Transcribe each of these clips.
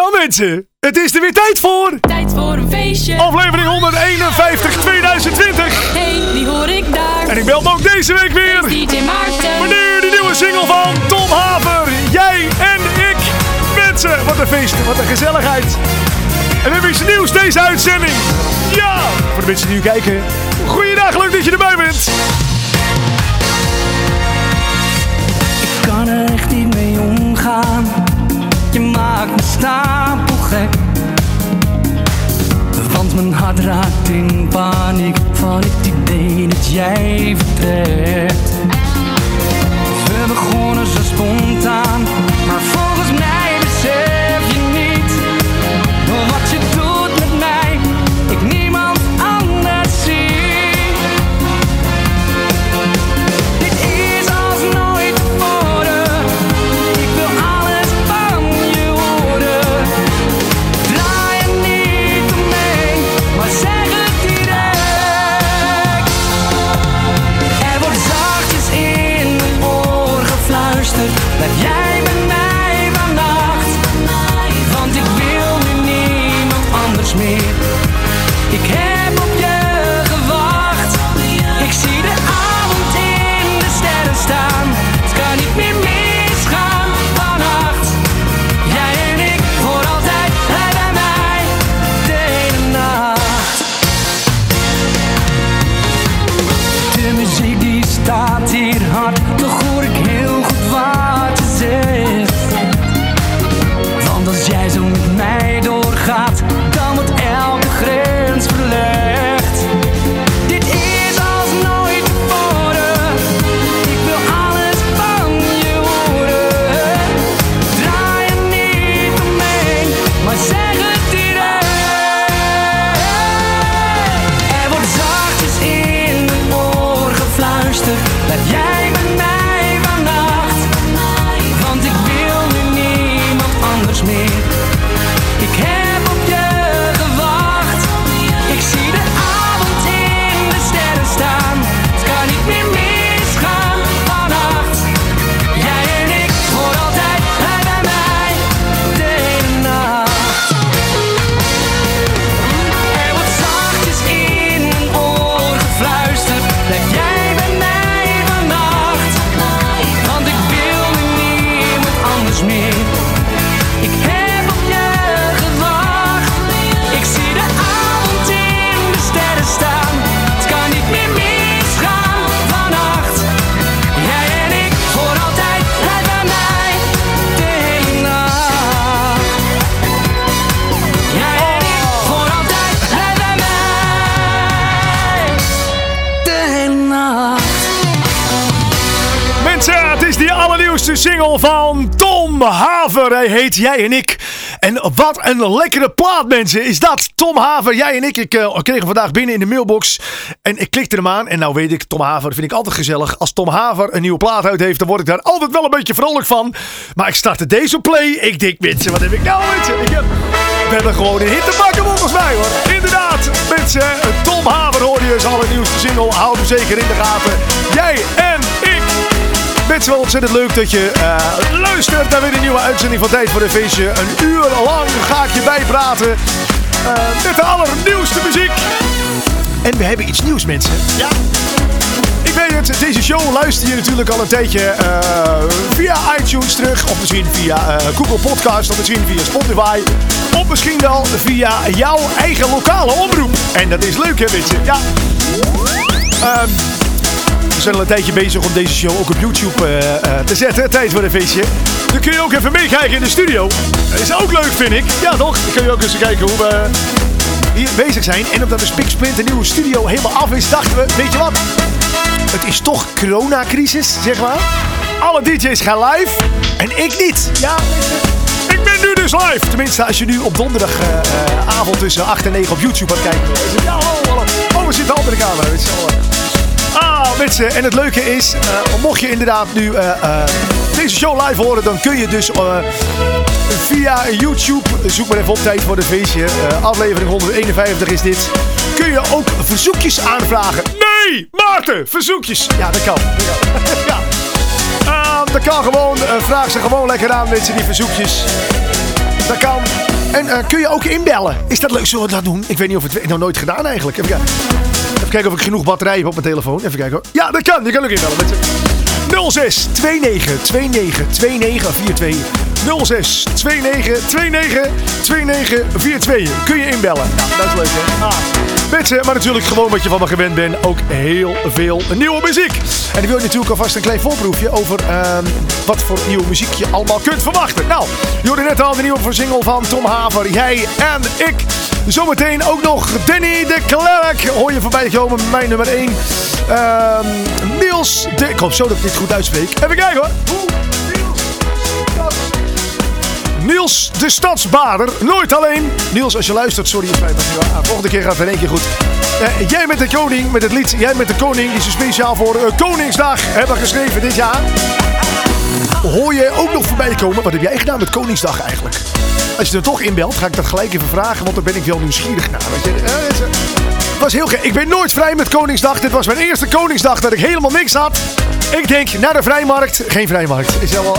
Ja mensen, het is er weer tijd voor. Tijd voor een feestje. Aflevering 151 2020. Hey, die hoor ik daar. En ik bel me ook deze week weer. DJ Maarten. Maar nu de nieuwe single van Tom Haver. Jij en ik. Mensen, wat een feest, wat een gezelligheid. En we hebben iets nieuws deze uitzending. Ja, voor de mensen die nu kijken. Goeiedag, leuk dat je erbij bent. Ik kan er echt niet mee omgaan. Maakt me stapelgek. Want mijn hart raakt in paniek van het idee dat jij vertrekt. We begonnen zo spontaan, maar Tom Haver. Hij heet Jij en ik. En wat een lekkere plaat, mensen. Is dat Tom Haver, jij en ik. Ik eh, kreeg hem vandaag binnen in de mailbox. En ik klikte hem aan. En nou weet ik, Tom Haver vind ik altijd gezellig. Als Tom Haver een nieuwe plaat uit heeft, dan word ik daar altijd wel een beetje vrolijk van. Maar ik startte deze play. Ik denk, mensen, wat heb ik nou, mensen? Ik heb... We hebben gewoon een hit te pakken volgens mij, hoor. Inderdaad, mensen. Tom Haver hoorde je zijn allernieuwste single. Houd hem zeker in de gaten. Jij en ik. Mensen, wel ontzettend leuk dat je eh, luistert naar weer een nieuwe uitzending van Tijd voor een Feestje. Een uur lang ga ik je bijpraten eh, met de allernieuwste muziek. En we hebben iets nieuws, mensen. Ja. Ik weet het, deze show luister je natuurlijk al een tijdje eh, via iTunes terug. Of misschien via Google Podcast. Of misschien via Spotify. Of misschien wel via jouw eigen lokale omroep. En dat is leuk, hè, mensen? Ja. Ehm, we zijn al een tijdje bezig om deze show ook op YouTube eh, eh, te zetten. Tijd voor een feestje. Dan kun je ook even meekijken in de studio. Dat is ook leuk, vind ik. Ja, toch? Dan kun je ook eens kijken hoe we hier bezig zijn. En omdat de Spiksplint een nieuwe studio helemaal af is, dachten we, weet je wat? Het is toch coronacrisis, zeg maar. Alle DJ's gaan live en ik niet. Ja, ik ben nu dus live. Tenminste, als je nu op donderdagavond tussen 8 en 9 op YouTube gaat kijken. Ja, hallo, hallo. Oh, we zitten achter de camera. Weet je Ah, mensen. En het leuke is, eh, mocht je inderdaad nu eh, eh, deze show live horen, dan kun je dus eh, via YouTube, zoek maar even op tijd voor de feestje, eh, aflevering 151 is dit, kun je ook verzoekjes aanvragen. Nee, Maarten, verzoekjes. Ja, dat kan. Dat kan. ja. Ah, dat kan gewoon. Eh, vraag ze gewoon lekker aan, mensen, die verzoekjes. Dat kan. En eh, kun je ook inbellen? Is dat leuk? Zullen we dat doen? Ik weet niet of het nog nooit gedaan eigenlijk. Even kijken. Even kijken of ik genoeg batterij heb op mijn telefoon. Even kijken. hoor. Ja, dat kan. Je kan ook inbellen. Met 06 29 29 29 42 06 29 29 29 42 kun je inbellen. Nou, dat is leuk hè. Ah. Maar natuurlijk gewoon wat je van me gewend bent. Ook heel veel nieuwe muziek. En ik wil natuurlijk alvast een klein voorproefje over ehm, wat voor nieuwe muziek je allemaal kunt verwachten. Nou, je net al de nieuwe single van Tom Haver. Jij en ik. Zometeen ook nog Danny de Klerk. Hoor je voorbij komen met mijn nummer 1. Ehm Niels. Ik hoop zo dat ik dit goed uitspreek. Even kijken hoor. Niels. De Stadsbader. Nooit alleen. Niels, als je luistert, sorry. volgende keer gaat het in één keer goed. Eh, jij met de koning, met het lied Jij met de koning, die ze speciaal voor eh, Koningsdag hebben geschreven dit jaar. Hoor je ook nog voorbij komen. Wat heb jij gedaan met Koningsdag eigenlijk? Als je er toch inbelt, ga ik dat gelijk even vragen, want daar ben ik wel nieuwsgierig naar. Weet je, eh, was heel gek. Ik ben nooit vrij met Koningsdag. Dit was mijn eerste Koningsdag dat ik helemaal niks had. Ik denk, naar de vrijmarkt. Geen vrijmarkt. Is eh, wel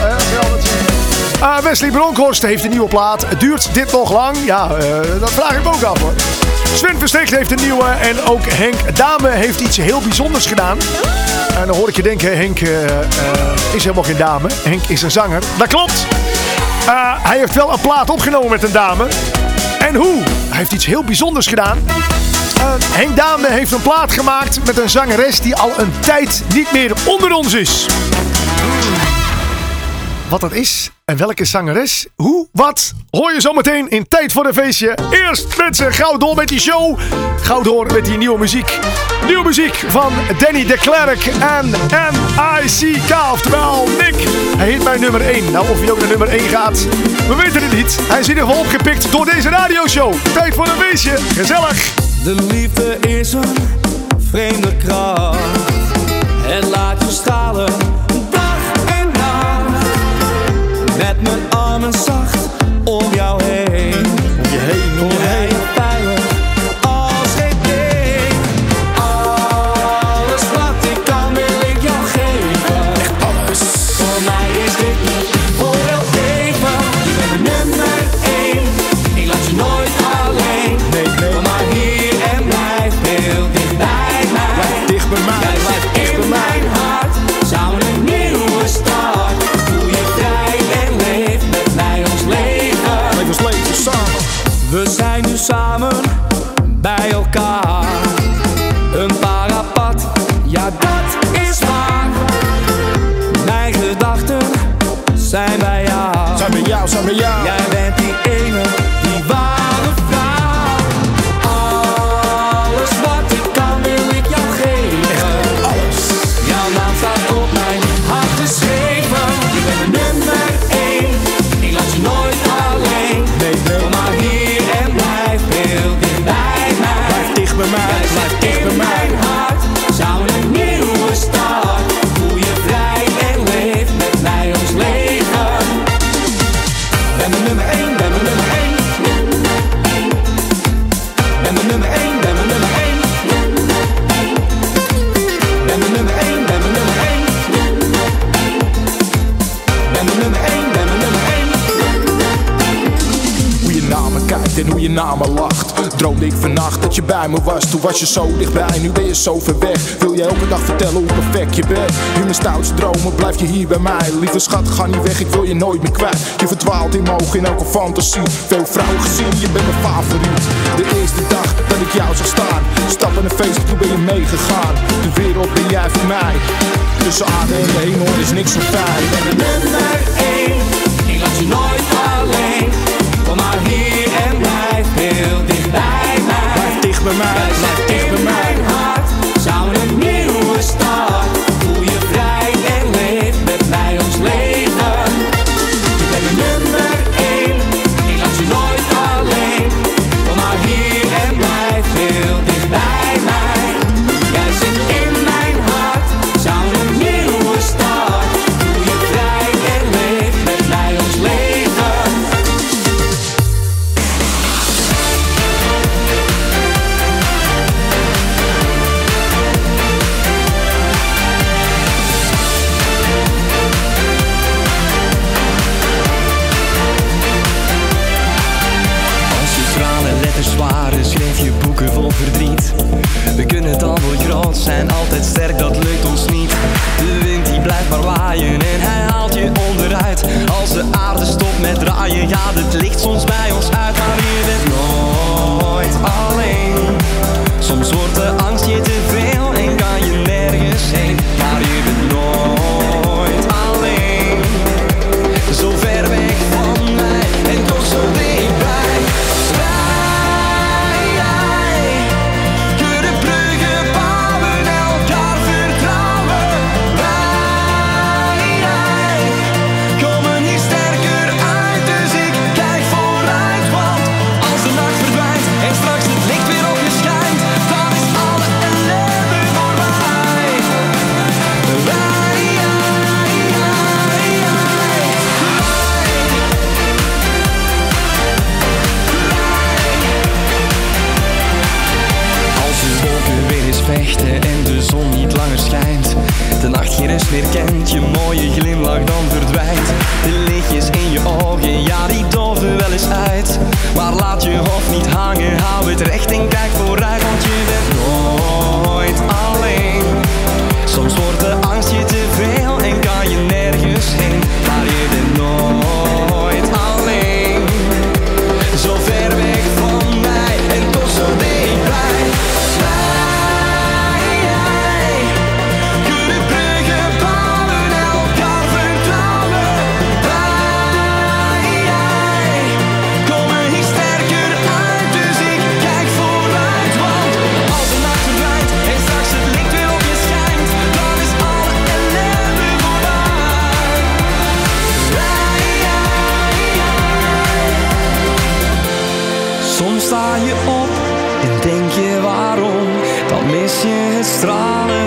Ah, Wesley Bronkhorst heeft een nieuwe plaat. Duurt dit nog lang? Ja, eh, dat vraag ik ook af hoor. Sven Versteeg heeft een nieuwe. En ook Henk Dame heeft iets heel bijzonders gedaan. En dan hoor ik je denken, Henk eh, eh, is helemaal geen dame. Henk is een zanger. Dat klopt. Hij heeft wel een plaat opgenomen met een dame. En hoe? Hij heeft iets heel bijzonders gedaan. Henk Dame heeft een plaat gemaakt met een zangeres die al een tijd niet meer onder ons is. Wat dat is en welke zangeres, hoe, wat, hoor je zometeen in Tijd voor een Feestje. Eerst mensen, gauw door met die show. Gauw door met die nieuwe muziek. Nieuwe muziek van Danny de Klerk en N.I.C.K. Oftewel Nick. Hij heet bij nummer 1. Nou, of hij ook naar nummer 1 gaat, we weten het niet. Hij is in ieder geval opgepikt door deze radioshow. Tijd voor een feestje. Gezellig. De liefde is een vreemde kracht. Het laat je stralen, Met zijn bij jou. Zijn bij jou, zijn bij jou. Jij dat je bij me was. Toen was je zo dichtbij, nu ben je zo ver weg. Wil je elke dag vertellen hoe perfect je bent? In mijn stoutste dromen blijf je hier bij mij. Lieve schat, ga niet weg, ik wil je nooit meer kwijt. Je verdwaalt in mijn ogen in elke fantasie. Veel vrouwen gezien, je bent mijn favoriet. De eerste dag dat ik jou zag staan. Stap in een feest, toen ben je meegegaan. De wereld ben jij voor mij. Tussen aarde en de hemel is niks zo fijn. nummer één. Ik laat je nooit alleen. Dicht bij mij, blijf dicht bij mij. Stralen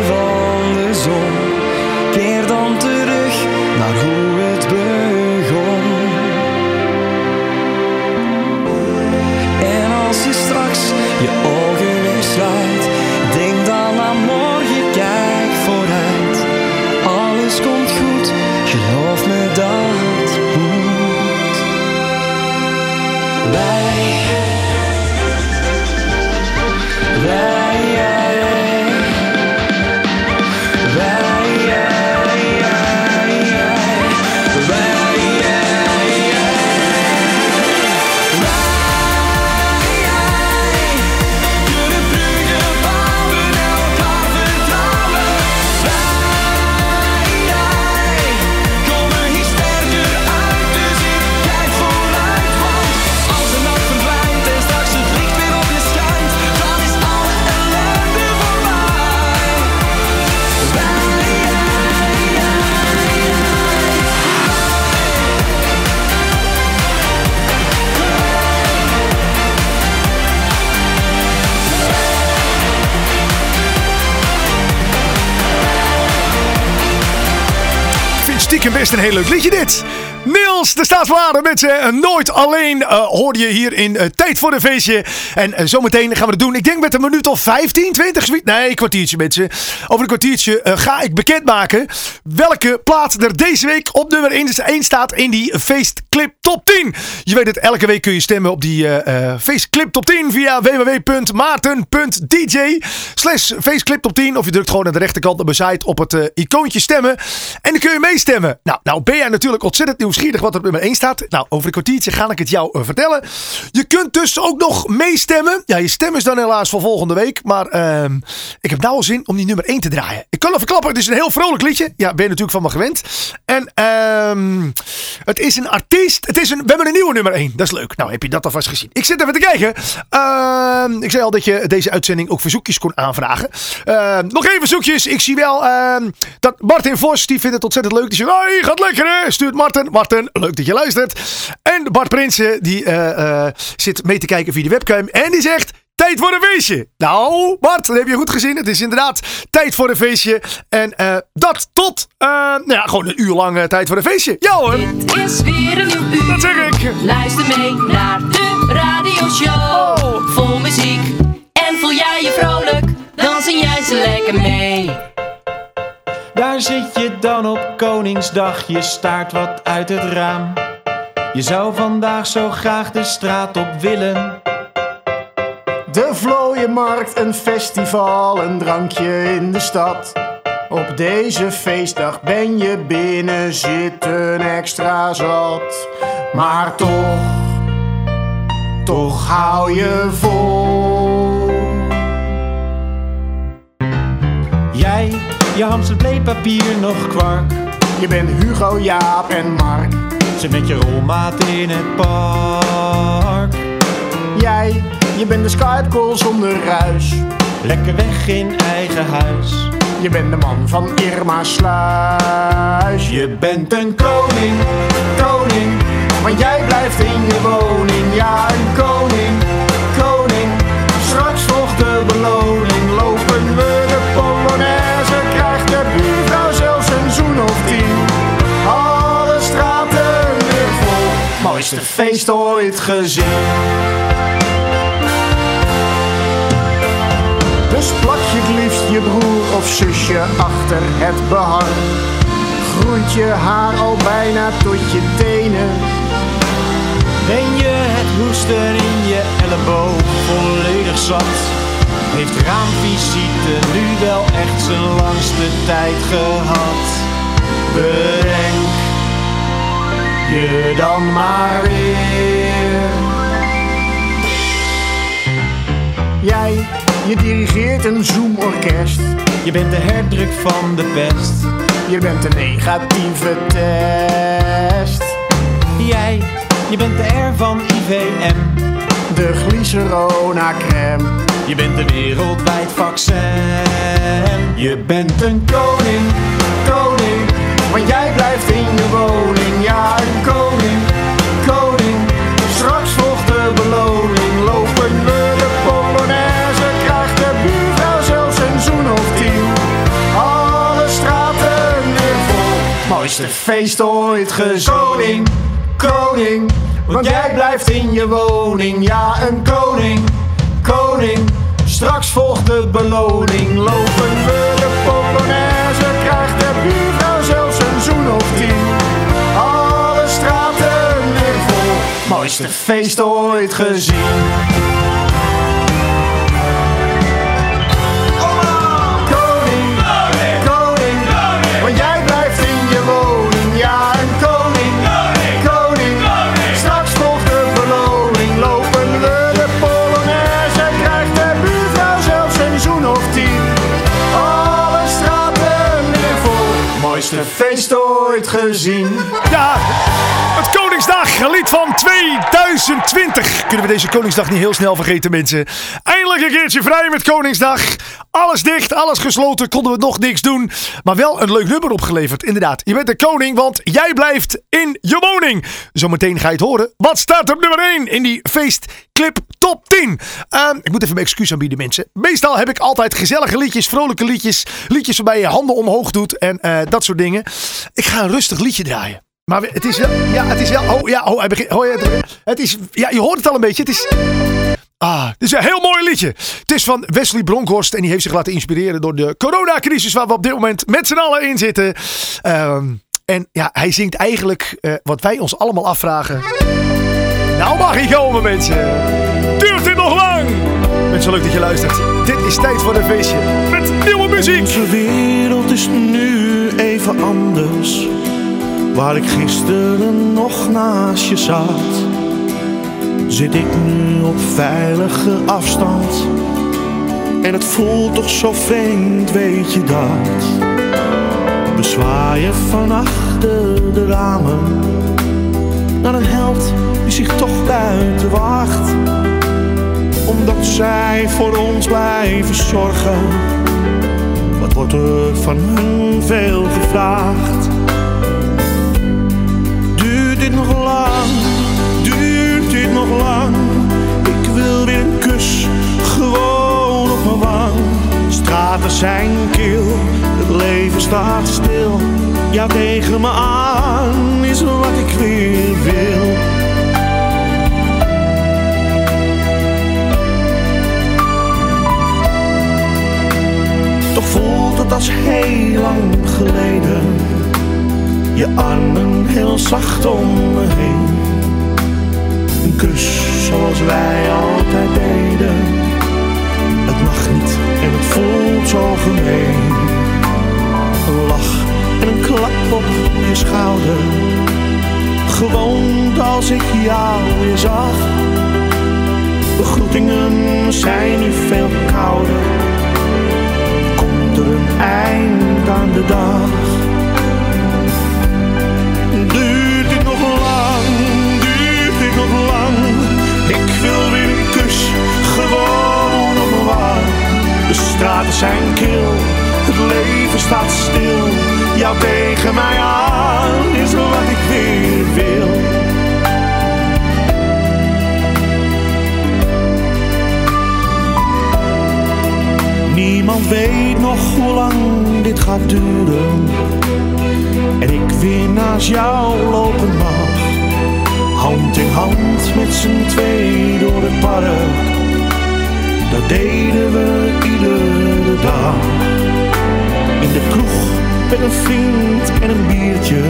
een heel leuk liedje dit. De staatswaarde met z'n Nooit Alleen uh, hoorde je hier in eh, Tijd voor een Feestje. En eh, zometeen gaan we het doen. Ik denk met een minuut of 15, 20, zoiets. Nee, een kwartiertje mensen. Over een kwartiertje ga ik bekendmaken welke plaat er deze week op nummer 1 staat in die feestclip top 10. Je weet het, elke week kun je stemmen op die feestclip top 10 via www.maarten.dj slash feestclip top 10. Of je drukt gewoon aan de rechterkant op de site op het icoontje stemmen. En dan kun je meestemmen. Nou, nou ben jij natuurlijk ontzettend nieuwsgierig wat er op nummer 1 staat. Nou, over een kwartiertje ga ik het jou eh, vertellen. Je kunt dus ook nog meestemmen. Ja, je stem is dan helaas voor volgende week. Maar ehm, ik heb nou al zin om die nummer 1 te draaien. Ik kan al verklappen, het is een heel vrolijk liedje. Ja, ben je natuurlijk van me gewend. En ehm, het is een artiest. Het is een, we hebben een nieuwe nummer 1. Dat is leuk. Nou, heb je dat alvast gezien. Ik zit even te kijken. Ehm, ik zei al dat je deze uitzending ook verzoekjes kon aanvragen. Nog even verzoekjes. Ik zie wel dat Martin Vos, die vindt het ontzettend leuk. Die zegt, gaat lekker hè. Stuurt Martin. Martin, leuk dat je luistert. En Bart Prinsen, die eh, eh, zit mee te kijken via de webcam. En die zegt... Tijd voor een feestje. Nou, Bart, dat heb je goed gezien. Het is inderdaad tijd voor een feestje. En eh, dat tot, nou ja, gewoon een uur lang tijd voor een feestje. Ja hoor, Dit is weer een nieuw uur. dat zeg ik. Luister mee naar de radioshow. Oh. Vol muziek. En voel jij je vrolijk? Dan zing jij ze lekker mee. Daar zit je dan op Koningsdag, je staart wat uit het raam. Je zou vandaag zo graag de straat op willen. De Vlooienmarkt, een festival, een drankje in de stad. Op deze feestdag ben je binnen zitten extra zat. Maar toch, toch hou je vol. Jij, je hamstert bleepapier nog kwark. Je bent Hugo, Jaap en Mark. Zit met je rolmaat in het park. Jij, je bent de Skype call zonder ruis. Lekker weg in eigen huis. Je bent de man van Irma Sluis. Je bent een koning, koning. Want jij blijft in je woning. Ja, een koning. Mooiste feest ooit gezien. Dus plak je het liefst je broer of zusje achter het behang. Groeit je haar al bijna tot je tenen. Ben je het hoesten in je elleboog volledig zat? Heeft raamvisite nu wel echt zijn langste tijd gehad? Bedenk je dan maar weer. Jij, je dirigeert een zoomorkest. Je bent de herdruk van de pest. Je bent een negatieve test. Jij, je bent de R van IVM. De glycerona crème. Je bent de wereldwijd vaccin. Je bent een koning. Want jij blijft in je woning. Ja, een koning, koning. Straks volgt de beloning. Lopen we de Polonaise. Krijgt de buurvrouw zelfs een zoen of tien. Alle straten weer vol. Mooiste feest ooit gezien. Koning, koning. Want jij blijft in je woning. Ja, een koning, koning. Straks volgt de beloning. Lopen we de Polonaise. Krijgt de buurvrouw of. Alle straten weer vol. Mooiste feest ooit gezien. Feest ooit gezien. Ja, het Koningsdag, lied van 2020. Kunnen we deze Koningsdag niet heel snel vergeten, mensen. Eindelijk een keertje vrij met Koningsdag. Alles dicht, alles gesloten, konden we nog niks doen. Maar wel een leuk nummer opgeleverd, inderdaad. Je bent de koning, want jij blijft in je woning. Zometeen ga je het horen. Wat staat op nummer 1 in die feestclip top 10? Ehm, ik moet even mijn excuus aanbieden, mensen. Meestal heb ik altijd gezellige liedjes, vrolijke liedjes. Liedjes waarbij je handen omhoog doet en eh, dat soort dingen. Ik ga een rustig liedje draaien. Maar het is wel, ja, het is wel, oh ja, oh, hij begint, oh, ja, het- is, ja, je hoort het al een beetje. Het is, ah, het is een heel mooi liedje. Het is van Wesley Bronkhorst en die heeft zich laten inspireren door de coronacrisis waar we op dit moment met z'n allen in zitten. Ehm, en ja, hij zingt eigenlijk eh, wat wij ons allemaal afvragen. Nou mag hij komen, mensen. Duurt dit nog lang? Mensen, leuk dat je luistert. Dit is tijd voor een feestje met nieuwe muziek. Onze wereld is nu even anders. Waar ik gisteren nog naast je zat, zit ik nu op veilige afstand. En het voelt toch zo vreemd, weet je dat? We zwaaien van achter de ramen naar een held die zich toch buiten wacht. Omdat zij voor ons blijven zorgen. Wat wordt er van hun veel gevraagd? Ik wil weer een kus, gewoon op mijn wang. Straten zijn kil, het leven staat stil. Ja, tegen me aan is wat ik weer wil. Toch voelt het als heel lang geleden. Je armen heel zacht om me heen. Een kus zoals wij altijd deden. mag niet en het voelt zo gemeen. Een lach en een klap op je schouder. Gewoon als ik jou weer zag. Begroetingen zijn nu veel kouder. Komt er een eind aan de dag? Wil weer een kus, gewoon op wang. De straten zijn kil, het leven staat stil. Jou tegen mij aan is wat ik weer wil. Niemand weet nog hoe lang dit gaat duren. En ik weer naast jou lopen mag. Hand in hand met z'n twee door het park. Dat deden we iedere dag. In de kroeg met een vriend en een biertje.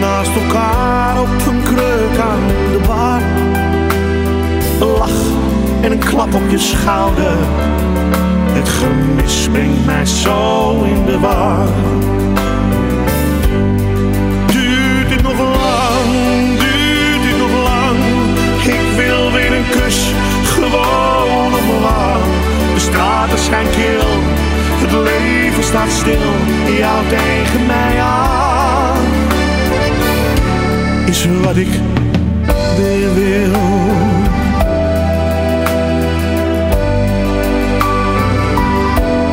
Naast elkaar op een kruk aan de bar. Een lach en een klap op je schouder. Het gemis brengt mij zo in de war. Straten zijn kil, het leven staat stil. Jou tegen mij aan is wat ik weer wil.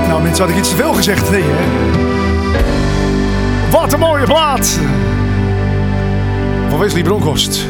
Nou mensen, had ik iets te veel gezegd? Nee hè? Wat een mooie plaat! Van Wesley Bronkhorst.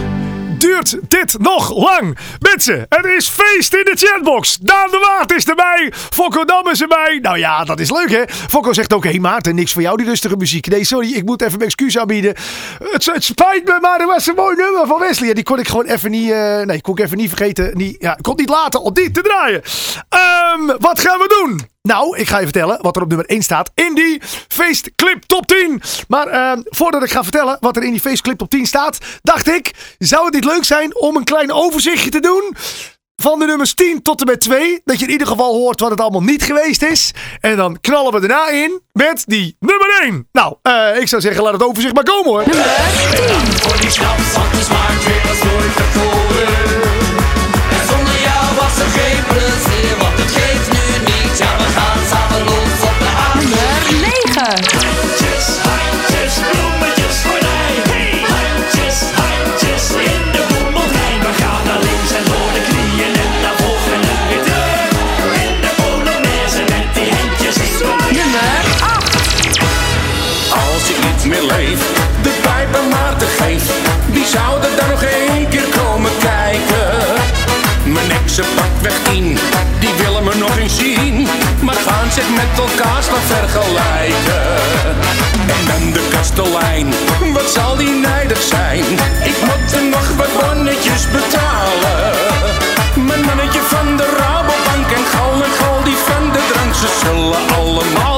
Duurt dit nog lang? Mensen, er is feest in de chatbox. Daan de Waard is erbij. Fokko Dam is erbij. Nou ja, dat is leuk hè. Fokko zegt ook, hé Maarten, niks voor jou die rustige muziek. Nee, sorry, ik moet even mijn excuus aanbieden. Het, spijt me, maar er was een mooi nummer van Wesley. Die kon ik gewoon even niet, eh, nee, kon ik even niet vergeten. Niet, ja, kon niet laten om die te draaien. Ehm, wat gaan we doen? Nou, ik ga je vertellen wat er op nummer 1 staat in die feestclip top 10. Maar ehm, voordat ik ga vertellen wat er in die feestclip top 10 staat, dacht ik, zou het niet zijn om een klein overzichtje te doen? Van de nummers 10 tot en met 2. Dat je in ieder geval hoort wat het allemaal niet geweest is. En dan knallen we daarna in met die nummer 1. Nou, eh, ik zou zeggen, laat het overzicht maar komen hoor. Voor die de zonder jou was geen want het geeft nu niet. Ja, we gaan samen los op de avond. 9. Mijn exen pak weg tien, die willen me nog eens zien, maar gaan zich met elkaar staan vergelijken. En dan de kastelein, wat zal die nijdig zijn? Ik moet er nog wat bonnetjes betalen. Mijn mannetje van de Rabobank en Gal en Gal die van de drank, ze zullen allemaal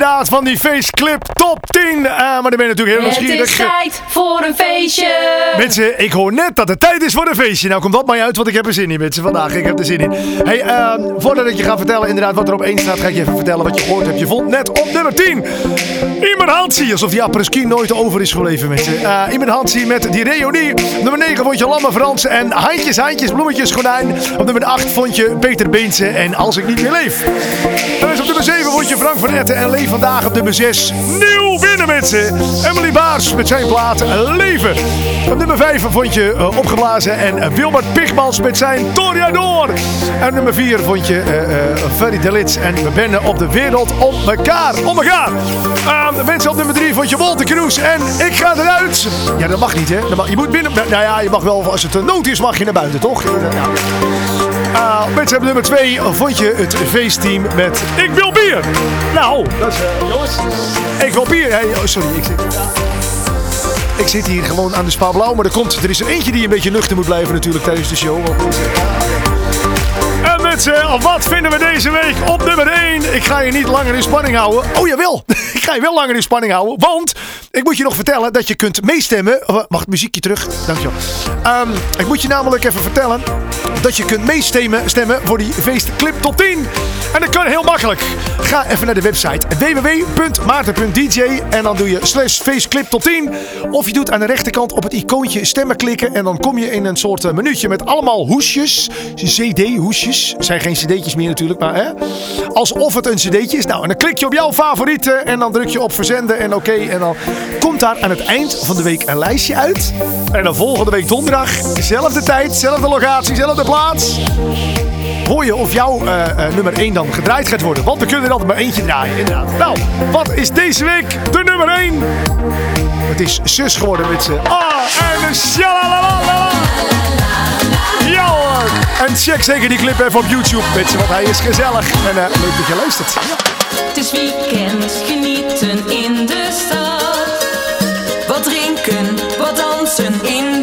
inderdaad van die faceclip top 10. Eh, maar dan ben je natuurlijk heel Het is nieuwsgierig. tijd een feestje. Mensen, ik hoor net dat het tijd is voor een feestje. Nou, komt dat maar uit, want ik heb er zin in, mensen. Vandaag, ik heb er zin in. Hey, ehm, voordat ik je ga vertellen inderdaad wat er op één staat, ga ik je even vertellen wat je gehoord hebt. Je vond net op nummer 10 Iemand Hansie, alsof die apres-ski nooit over is gebleven, mensen. Eh Iemand Hansie met die reunie. Nummer 9 vond je Lamme Frans en Handjes, Handjes, Bloemetjes, Gordijn. Op nummer 8 vond je Peter Beense en Als ik niet meer leef. En dus op nummer 7 vond je Frank van Etten en Leef vandaag op nummer 6. Nieuw binnen, mensen. Emily Baars met zijn plaat Leven. Op nummer 5 vond je eh, Opgeblazen en eh, Wilbert Pigmans met zijn Toriador. En nummer 4 vond je eh eh Ferry de Lits en We bennen op de wereld om elkaar. Om elkaar. Uh, mensen op nummer 3 vond je Walter Kroes en Ik ga eruit. Ja, dat mag niet, hè? Mag, je moet binnen... Nou ja, je mag wel, als het een nood is, mag je naar buiten, toch? Ja. Uh, nummer 2 vond je het feestteam met Ik wil bier. Nou, dat is, eh, jongens. Ik wil bier. Hey, oh, sorry, ik zit, ik zit hier gewoon aan de Spa Blauw. Maar er, komt, er is er eentje die een beetje nuchter moet blijven natuurlijk tijdens de show. Want, wat vinden we deze week op nummer 1? Ik ga je niet langer in spanning houden. Oh jawel, ik ga je wel langer in spanning houden. Want ik moet je nog vertellen dat je kunt meestemmen. Oh, Wacht, muziekje terug. Dankjewel. Ehm ik moet je namelijk even vertellen dat je kunt meestemmen stemmen voor die feestclip top 10. En dat kan heel makkelijk. Ga even naar de website www.maarten.dj en dan doe je slash feestclip top 10. Of je doet aan de rechterkant op het icoontje stemmen klikken en dan kom je in een soort eh, menuutje met allemaal hoesjes. CD-hoesjes. Zijn geen cd'tjes meer natuurlijk, maar hè. Alsof het een cd'tje is. Nou, en dan klik je op jouw favorieten en dan druk je op verzenden en oké. en dan komt daar aan het eind van de week een lijstje uit. En dan volgende week donderdag, dezelfde tijd, dezelfde locatie, dezelfde plaats. Hoor je of jouw eh, eh, nummer 1 dan gedraaid gaat worden. Want we kunnen er altijd maar eentje draaien, inderdaad. Nou, wat is deze week de nummer 1? Het is zus geworden met z'n. Ah, en een shalalala. En check zeker die clip even op YouTube, mensen, want hij is gezellig. En eh, leuk dat je luistert. Het is weekend, genieten in de stad. Wat drinken, wat dansen in de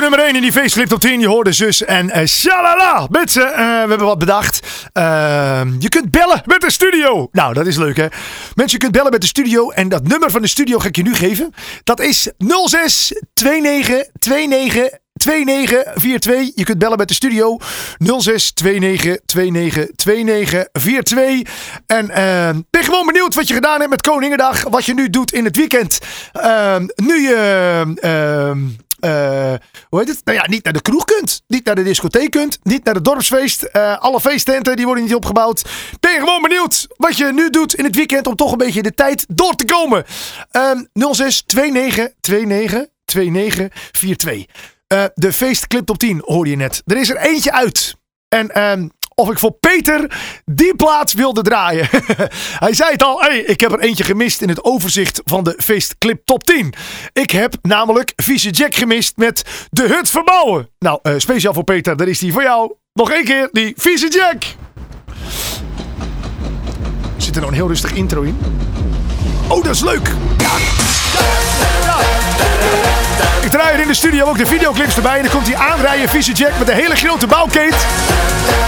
nummer 1 in die feestclip top 10. Je hoorde zus en eh shalala. Mensen, eh, we hebben wat bedacht. Eh, je kunt bellen met de studio. Nou, dat is leuk hè. Mensen, je kunt bellen met de studio. En dat nummer van de studio ga ik je nu geven. Dat is 06 29 29 2942. Je kunt bellen met de studio 06 29 29 2942. En eh, ben gewoon benieuwd wat je gedaan hebt met Koningendag. Wat je nu doet in het weekend. Ehm, nu je. ehm, eh, hoe heet het? Nou ja, niet naar de kroeg kunt. Niet naar de discotheek kunt. Niet naar de dorpsfeest. Eh, alle feesttenten die worden niet opgebouwd. Ben je gewoon benieuwd wat je nu doet in het weekend. Om toch een beetje de tijd door te komen. Ehm 06 29 29 2942. Eh, de feestclip top 10 hoorde je net. Er is er eentje uit. En ehm, of ik voor Peter die plaats wilde draaien. Hij zei het al. Hey, ik heb er eentje gemist in het overzicht van de feestclip top 10. Ik heb namelijk Vieze Jack gemist met De Hut Verbouwen. Nou, eh, speciaal voor Peter. Daar is die voor jou. Nog één keer die Vieze Jack. Zit er nou een heel rustig intro in? Oh, dat is leuk. Ik draai er in de studio ook de videoclips erbij. En dan komt hij aanrijden, vieze Jack, met een hele grote bouwkeet.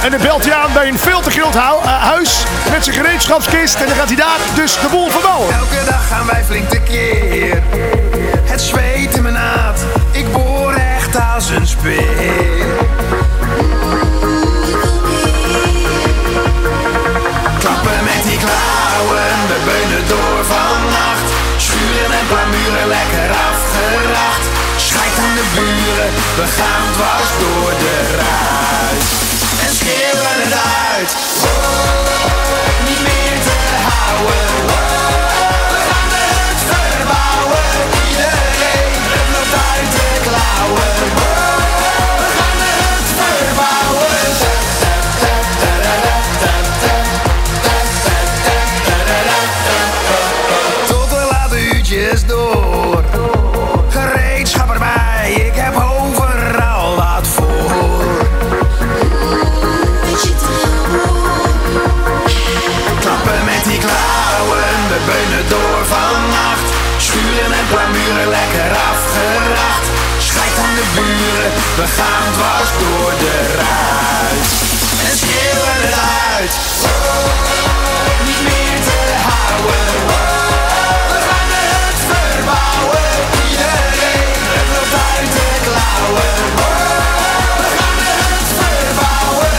En dan belt hij aan bij een veel te groot eh, huis met zijn gereedschapskist. En dan gaat hij daar dus de boel verbouwen. Elke dag gaan wij flink tekeer. Het zweet in mijn naad, ik boor echt als een speer. Klappen met die klauwen, we beunen door vannacht. Schuren en plamuren lekker we gaan dwars door de ruit. En schreeuwen het uit. Oh, niet meer te houden. Lekker afgeracht. Schijt aan de buren, we gaan dwars door de ruit. En schreeuwen het. Oh, niet meer te houden. We gaan hut verbouwen. Iedereen loopt uit de klauwen. We gaan hut verbouwen.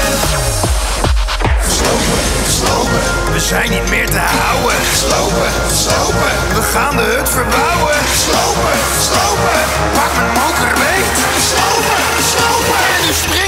Slopen, slopen. We zijn niet meer te houden. Slopen, slopen. We gaan de hut verbouwen. Slopen, slopen. Pak mijn moker beet. Slopen, slopen. En nu springen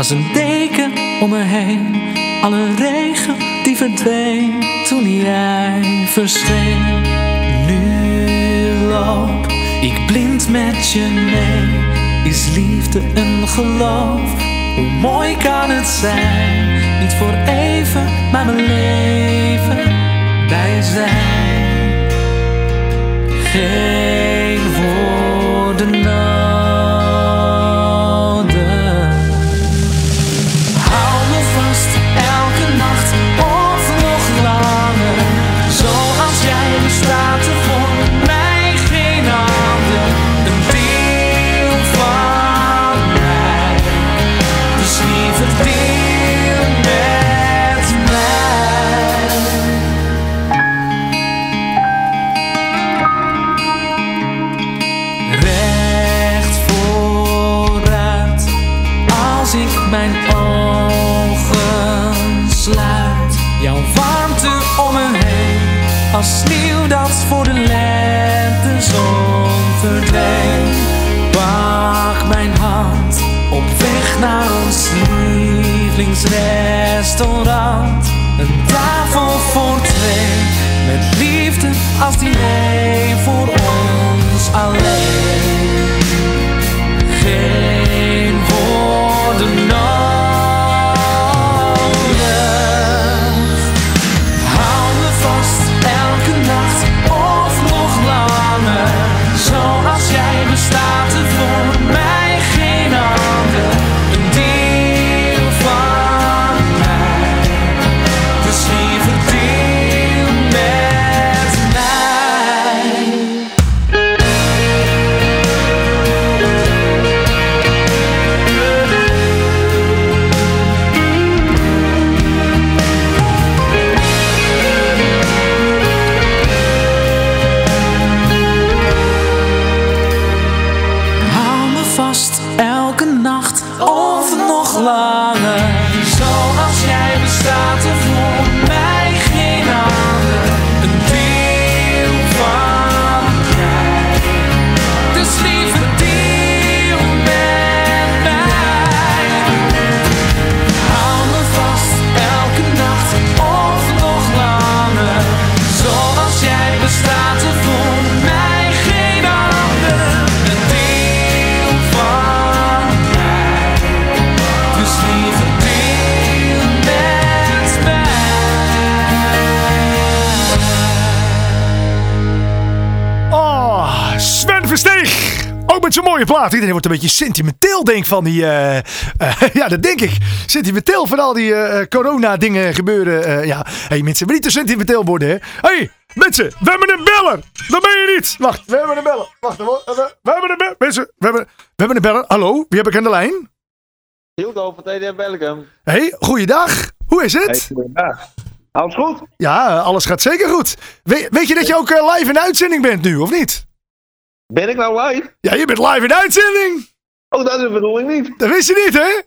Als een deken om me heen. Alle regen die verdween toen jij verscheen. Nu loop ik blind met je mee. Is liefde een geloof? Hoe mooi kan het zijn? Niet voor even, maar mijn leven bij zijn. Geen woorden. Als sneeuw dat voor de lente zon verdwijnt. Pak mijn hand op weg naar ons lievelingsrestaurant. Een tafel voor twee, met liefde als diner plaat. Iedereen wordt een beetje sentimenteel, denk ik, van die... eh, eh, ja, dat denk ik. Sentimenteel van al die eh, corona-dingen gebeuren. ja, hey, mensen, we niet te sentimenteel worden, hè. hey, mensen, we hebben een beller. Dat ben je niet. Wacht, we hebben een beller. Wacht, we, we hebben een beller. Mensen, we hebben, we hebben een beller. Hallo, wie heb ik aan de lijn? Hildo van TDF Belgium. hey, goeiedag. Hoe is het? goedendag. Alles goed? Ja, alles gaat zeker goed. We- weet je dat je ook live in uitzending bent nu, of niet? Ben ik nou live? Ja, je bent live in uitzending. Oh, dat is de bedoeling niet. Dat wist je niet, hè?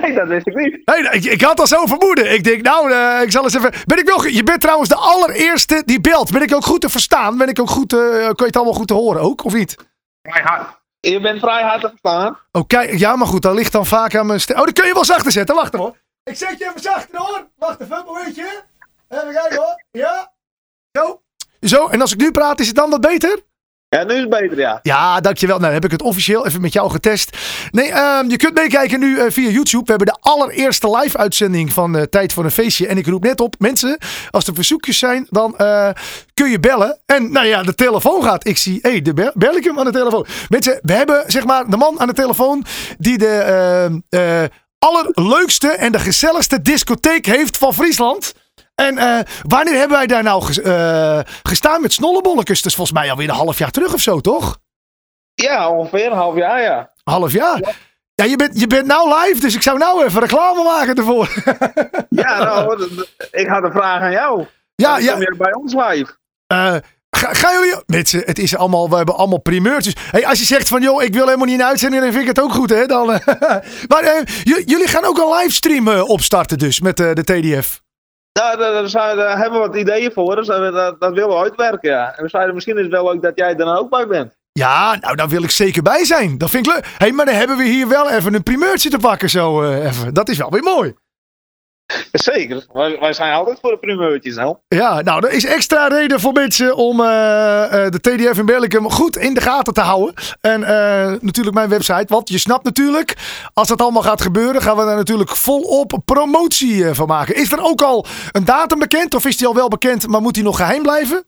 Nee, dat wist ik niet. Nee, ik, ik had al zo vermoeden. Ik denk, nou, eh, ik zal eens even. Ben ik wel. Je bent trouwens de allereerste die belt. Ben ik ook goed te verstaan? Ben ik ook goed. eh kun je het allemaal goed te horen ook, of niet? Vrij hard. Je bent vrij hard te verstaan. Oh, kijk, ja, maar goed, dat ligt dan vaak aan mijn stem. Oh, dan kun je wel zachter zetten. Wacht hoor. Ik zet je even zachter hoor. Wacht even, een momentje. Even kijken hoor. Ja. Zo. Zo, en als ik nu praat, is het dan wat beter? Ja, nu is het beter, ja. Ja, dankjewel. Nou, heb ik het officieel even met jou getest. Nee, ehm, je kunt meekijken nu eh, via YouTube. We hebben de allereerste live-uitzending van eh, Tijd voor een Feestje. En ik roep net op, mensen, als er verzoekjes zijn, dan eh, kun je bellen. En nou ja, de telefoon gaat. Ik zie, hé, hey, de bel, bel ik hem aan de telefoon. Mensen, we hebben zeg maar de man aan de telefoon die de ehm, eh, allerleukste en de gezelligste discotheek heeft van Friesland. En eh, wanneer hebben wij daar nou ges- eh, gestaan met snollebolletjes? Dus volgens mij alweer een half jaar terug of zo, toch? Ja, ongeveer een half jaar, ja. Half jaar? Ja, je bent, je bent nou live, dus ik zou nou even reclame maken ervoor. Ja, nou, ik had een vraag aan jou. ja, ja. kom je bij ons live. Eh, ga, gaan jullie... Mensen, het is allemaal... We hebben allemaal primeurtjes. Hey, als je zegt van, joh, ik wil helemaal niet in uitzending, dan vind ik het ook goed, hè? Dan, maar jullie gaan ook een livestream opstarten dus, met de TDF. Nou, daar, daar hebben we wat ideeën voor, dat, dat, dat willen we uitwerken, ja. En we zeiden, misschien is het wel leuk dat jij er dan ook bij bent. Ja, nou, daar wil ik zeker bij zijn. Dat vind ik leuk. hey, maar dan hebben we hier wel even een primeurtje te pakken, zo eh, even. Dat is wel weer mooi. Zeker, wij, wij zijn altijd voor de primeurtjes, hè. Ja, nou, er is extra reden voor mensen om eh, eh, de TDF in Berlicum goed in de gaten te houden. En eh, natuurlijk mijn website, want je snapt natuurlijk, als dat allemaal gaat gebeuren, gaan we daar natuurlijk volop promotie van maken. Is er ook al een datum bekend, of is die al wel bekend, maar moet die nog geheim blijven?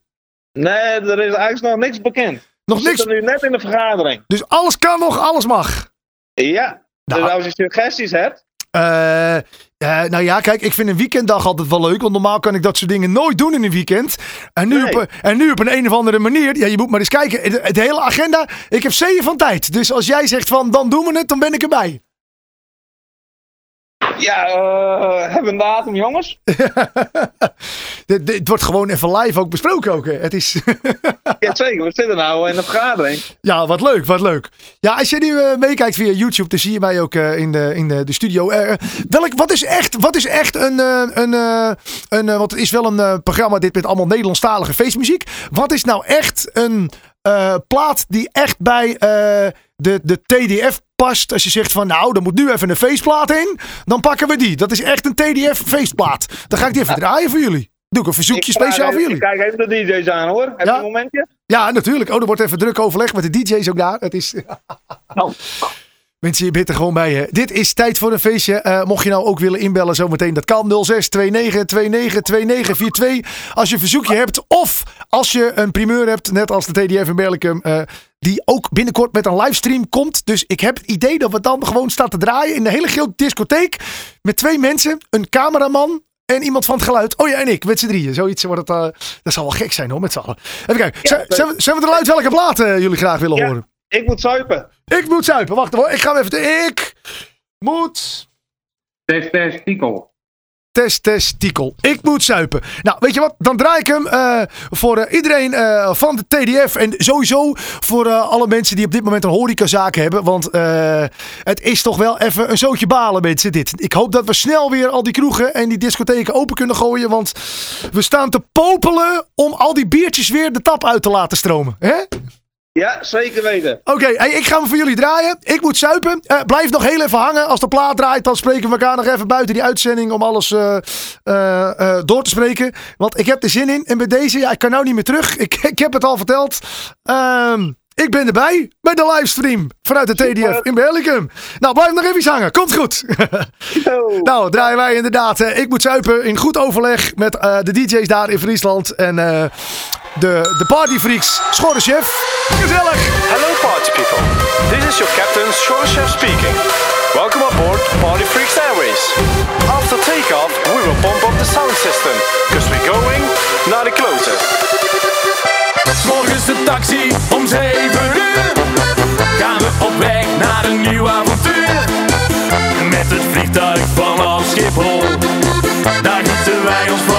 Nee, er is eigenlijk nog niks bekend. Nog we niks? zitten nu net in de vergadering. Dus alles kan nog, alles mag. Ja, Nou. dus als je suggesties hebt, Eh, eh, nou ja, kijk, ik vind een weekenddag altijd wel leuk. Want normaal kan ik dat soort dingen nooit doen in een weekend. En nu, Nee. op, en nu op een, een of andere manier. Ja, je moet maar eens kijken. De, de hele agenda. Ik heb zeeën van tijd. Dus als jij zegt van dan doen we het, dan ben ik erbij. Ja, eh, hebben we een datum, jongens? dit, dit wordt gewoon even live ook besproken ook. hè. Het is... Ja, zeker. We zitten nou in de vergadering. Ja, wat leuk, wat leuk. Ja, als je nu eh, meekijkt via YouTube, dan zie je mij ook eh, in, de, in de, de studio. Welk, wat is echt, wat is echt een, een, een want het is wel een programma dit met allemaal Nederlandstalige feestmuziek. Wat is nou echt een plaat die echt bij de, de TDF past? Als je zegt van nou, er moet nu even een feestplaat in, dan pakken we die. Dat is echt een TDF feestplaat. Dan ga ik die even draaien voor jullie. Doe ik een verzoekje Ik speciaal voor jullie. kijk even de DJ's aan hoor. Heb je Ja. een momentje? Ja, natuurlijk. Oh, er wordt even druk overleg met de DJ's ook daar. Het is... Nou, Mensen, je bent er gewoon bij. Hè. Dit is tijd voor een feestje. Eh, mocht je nou ook willen inbellen zometeen, dat kan 06 29 29 29 42. Als je een verzoekje hebt of als je een primeur hebt, net als de TDF in Berlicum, eh, die ook binnenkort met een livestream komt. Dus ik heb het idee dat we dan gewoon staan te draaien in de hele grote discotheek met twee mensen, een cameraman en iemand van het geluid. Oh ja, en ik, met z'n drieën. Zoiets wordt het. eh, dat zal wel gek zijn hoor, met z'n allen. Even kijken. zijn, zijn, we, zijn we eruit welke plaat eh, jullie graag willen Ja. horen? Ik moet zuipen. Ik moet zuipen. Wacht hoor. Ik ga even. te- Ik moet. Test, test, tikkel. Test, testikel. Ik moet zuipen. Nou, weet je wat? Dan draai ik hem eh, voor eh, iedereen eh, van de TDF. En sowieso voor eh, alle mensen die op dit moment een horecazaak hebben. Want eh, het is toch wel even een zootje balen, mensen, dit. Ik hoop dat we snel weer al die kroegen en die discotheken open kunnen gooien. Want we staan te popelen om al die biertjes weer de tap uit te laten stromen. Hè? Ja, zeker weten. Oké, hey, ik ga hem voor jullie draaien. Ik moet zuipen. Eh, blijf nog heel even hangen. Als de plaat draait, dan spreken we elkaar nog even buiten die uitzending om alles eh, eh, door te spreken. Want ik heb er zin in. En bij deze, ja, ik kan nou niet meer terug. Ik, ik heb het al verteld. Ehm, ik ben erbij bij de livestream vanuit de TDF in Berlicum. Nou, blijf nog even hangen. Komt goed. nou, draaien wij inderdaad. ik moet zuipen in goed overleg met de DJ's daar in Friesland. En de, de partyfreaks. Schorrechef. Gezellig. Hello, party people. This is your captain, Shore Chef speaking. Welcome aboard Party Freaks Airways. After takeoff, we will pump up the sound system, because we're going naar de kloten. Morgens de taxi om 7 uur. Gaan we op weg naar een nieuw avontuur. Met het vliegtuig vanaf Schiphol. Daar gieten wij ons vast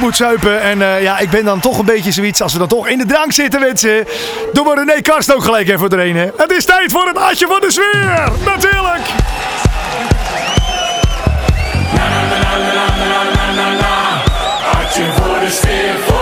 moet zuipen. En eh, ja, ik ben dan toch een beetje zoiets als we dan toch in de drank zitten, mensen. Doe maar René Karst ook gelijk even doorheen. Het is tijd voor het Adje van de Sfeer. Natuurlijk. Voor de sfeer.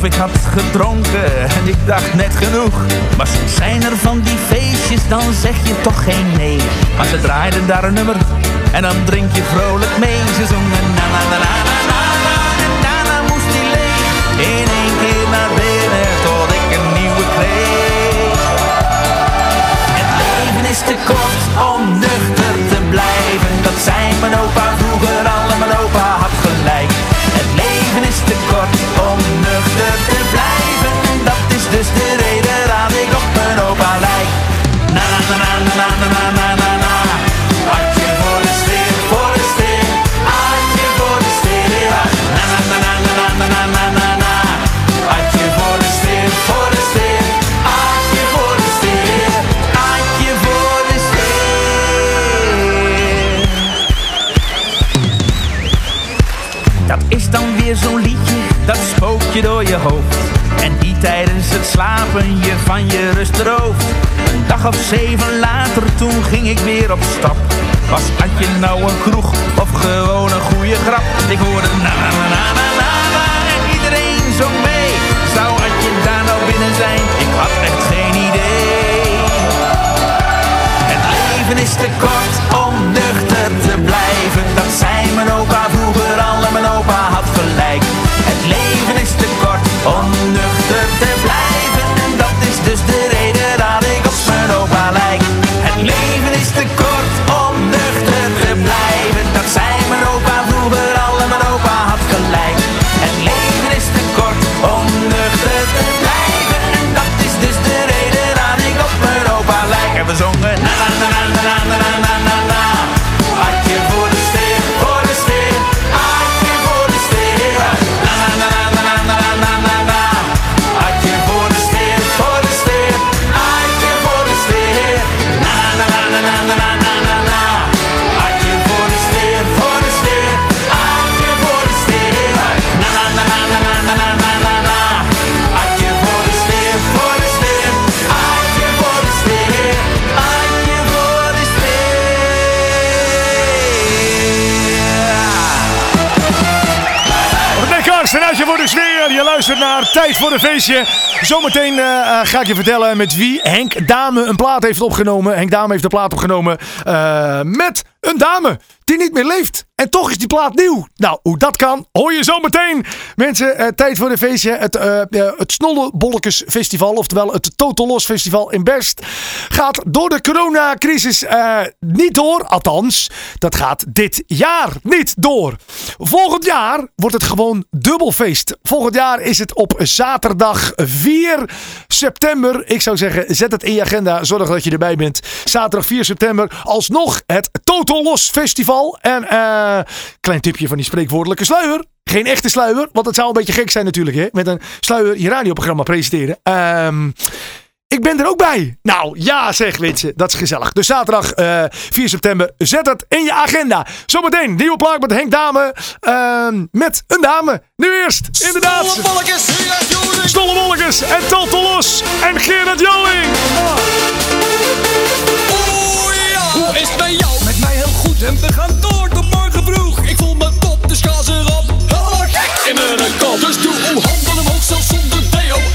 Of ik had gedronken en ik dacht net genoeg. Maar soms zijn er van die feestjes, dan zeg je toch geen nee. Maar ze draaiden daar een nummer en dan drink je vrolijk mee. Ze zongen na na na na na na. En daarna moest die leeg in één keer naar binnen tot ik een nieuwe kreeg. Het leven is te kort om nuchter te blijven. Dat zei mijn opa slapen je van je rust rooft. Een dag of zeven later, toen ging ik weer op stap. Was had je nou een kroeg of gewoon een goede grap? Ik hoorde na na na na na na en iedereen zong mee. Tijd voor een feestje. Zometeen eh, eh, ga ik je vertellen met wie Henk Dame een plaat heeft opgenomen. Henk Dame heeft een plaat opgenomen eh, met een dame die niet meer leeft. En toch is die plaat nieuw. Nou, hoe dat kan, hoor je zometeen. Mensen, eh, tijd voor een feestje. Het, eh, het Festival, oftewel het Total Los Festival in Best, gaat door de coronacrisis niet door. Althans, dat gaat dit jaar niet door. Volgend jaar wordt het gewoon dubbelfeest. Volgend jaar is het op zaterdag 4 september. Ik zou zeggen, zet het in je agenda. Zorg dat je erbij bent. Zaterdag 4 september. Alsnog het Total Los Festival. En eh klein tipje van die spreekwoordelijke sluier. Geen echte sluier, want het zou een beetje gek zijn natuurlijk. Hè? Met een sluier je radioprogramma presenteren. Ehm... Ik ben er ook bij. Nou, ja zeg mensen. Dat is gezellig. Dus zaterdag eh 4 september. Zet het in je agenda. Zometeen nieuwe plaat met Henk Dame. ehm, met een dame. Nu eerst, inderdaad. Stolle Wolkers en Total Los. En Gerard Joling. Hoe is het bij jou? Met mij heel goed en we gaan door ze erop. Helemaal gek in mijn kop. Dus doe uw handen omhoog, zelfs zonder deo.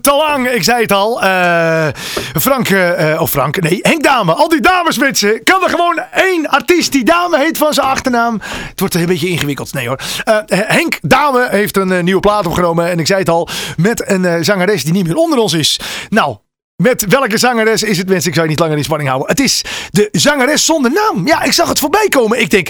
te lang. Ik zei het al. Eh, Frank, eh, eh, of Frank, nee, Henk Dame. Al die dameswitsen. Kan er gewoon één artiest die Dame heet van zijn achternaam. Het wordt een beetje ingewikkeld. Nee hoor. Henk Dame heeft een nieuwe plaat opgenomen. En ik zei het al, met een zangeres die niet meer onder ons is. Nou, met welke zangeres is het, mensen? Ik zou je niet langer in spanning houden. Het is de zangeres zonder naam. Ja, ik zag het voorbij komen. Ik denk,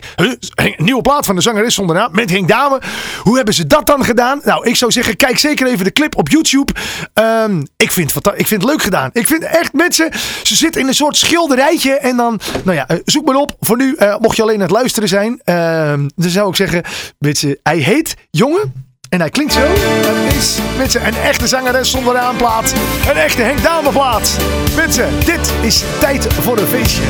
nieuwe plaat van de zangeres zonder naam met Henk Dame. Hoe hebben ze dat dan gedaan? Nou, ik zou zeggen, kijk zeker even de clip op YouTube. Ehm, ik, vind ik vind het leuk gedaan. Ik vind echt, mensen, ze zitten in een soort schilderijtje. En dan, nou ja, eh, zoek maar op. Voor nu, eh, mocht je alleen aan het luisteren zijn, ehm, dan zou ik zeggen, weet je, hij heet Jongen. En hij klinkt zo. Dat is, mensen, een echte zangeres zonder aanplaat. Een echte Henk Daalmeplaat. Mensen, dit is tijd voor een feestje.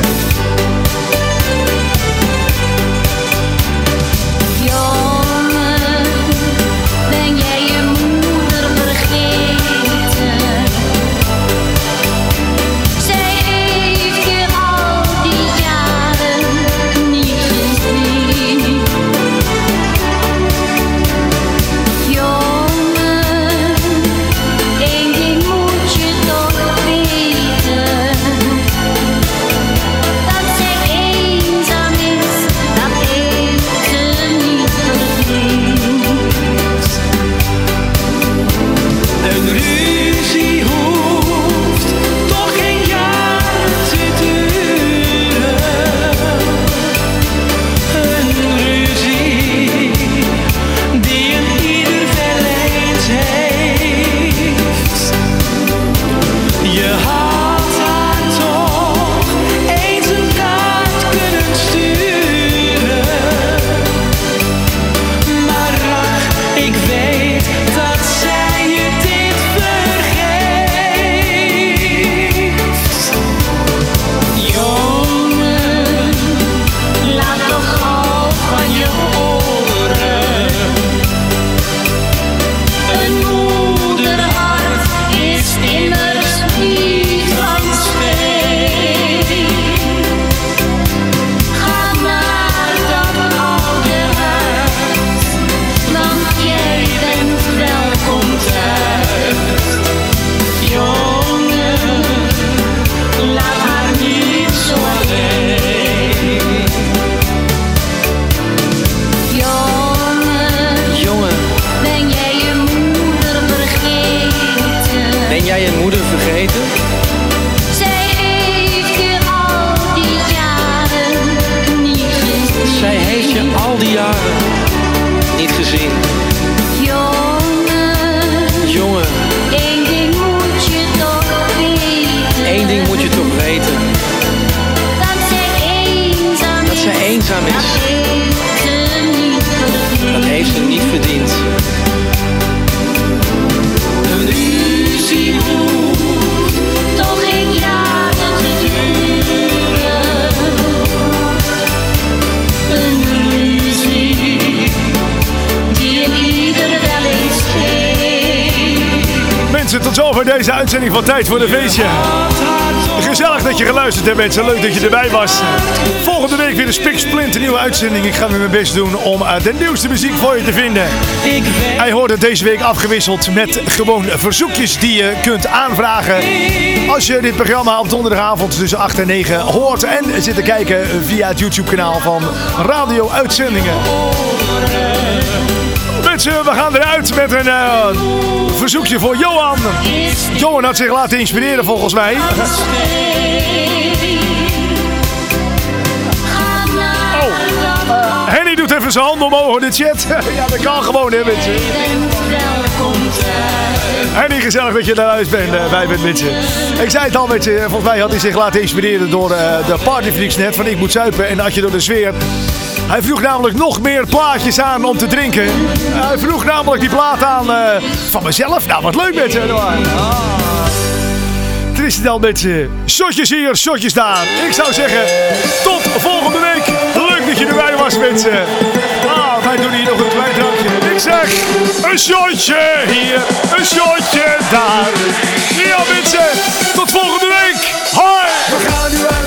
Voor de Feestje. Gezellig dat je geluisterd hebt mensen, leuk dat je erbij was. Volgende week weer een spiksplinter nieuwe uitzending. Ik ga nu mijn best doen om eh, de nieuwste muziek voor je te vinden. Hij hoort het deze week afgewisseld met gewoon verzoekjes die je kunt aanvragen. Als je dit programma op donderdagavond tussen 8 en 9 hoort en zit te kijken via het YouTube kanaal van Radio Uitzendingen. Mensen, we gaan eruit met een eh, verzoekje voor Johan. Johan had zich laten inspireren volgens mij. Oh, eh, Henny doet even zijn handen omhoog in de chat. ja, dat kan gewoon, hè, mensen. Henny, gezellig dat je eruit bent, eh, bij bent, mensen. Ik zei het al, met je. Volgens mij had hij zich laten inspireren door eh, de Partyfreaks net van Ik Moet Zuipen en Adje door de Sfeer. Hij vroeg namelijk nog meer plaatjes aan om te drinken. Hij vroeg namelijk die plaat aan eh, van mezelf. Nou, wat leuk met je. Tristan met ze. Shotjes hier, shotjes daar. Ik zou zeggen, tot volgende week. Leuk dat je erbij was, mensen. Ah, wij doen hier nog een klein drankje. Ik zeg, een shotje hier, een shotje daar. Ja, mensen, tot volgende week. Hoi! We gaan nu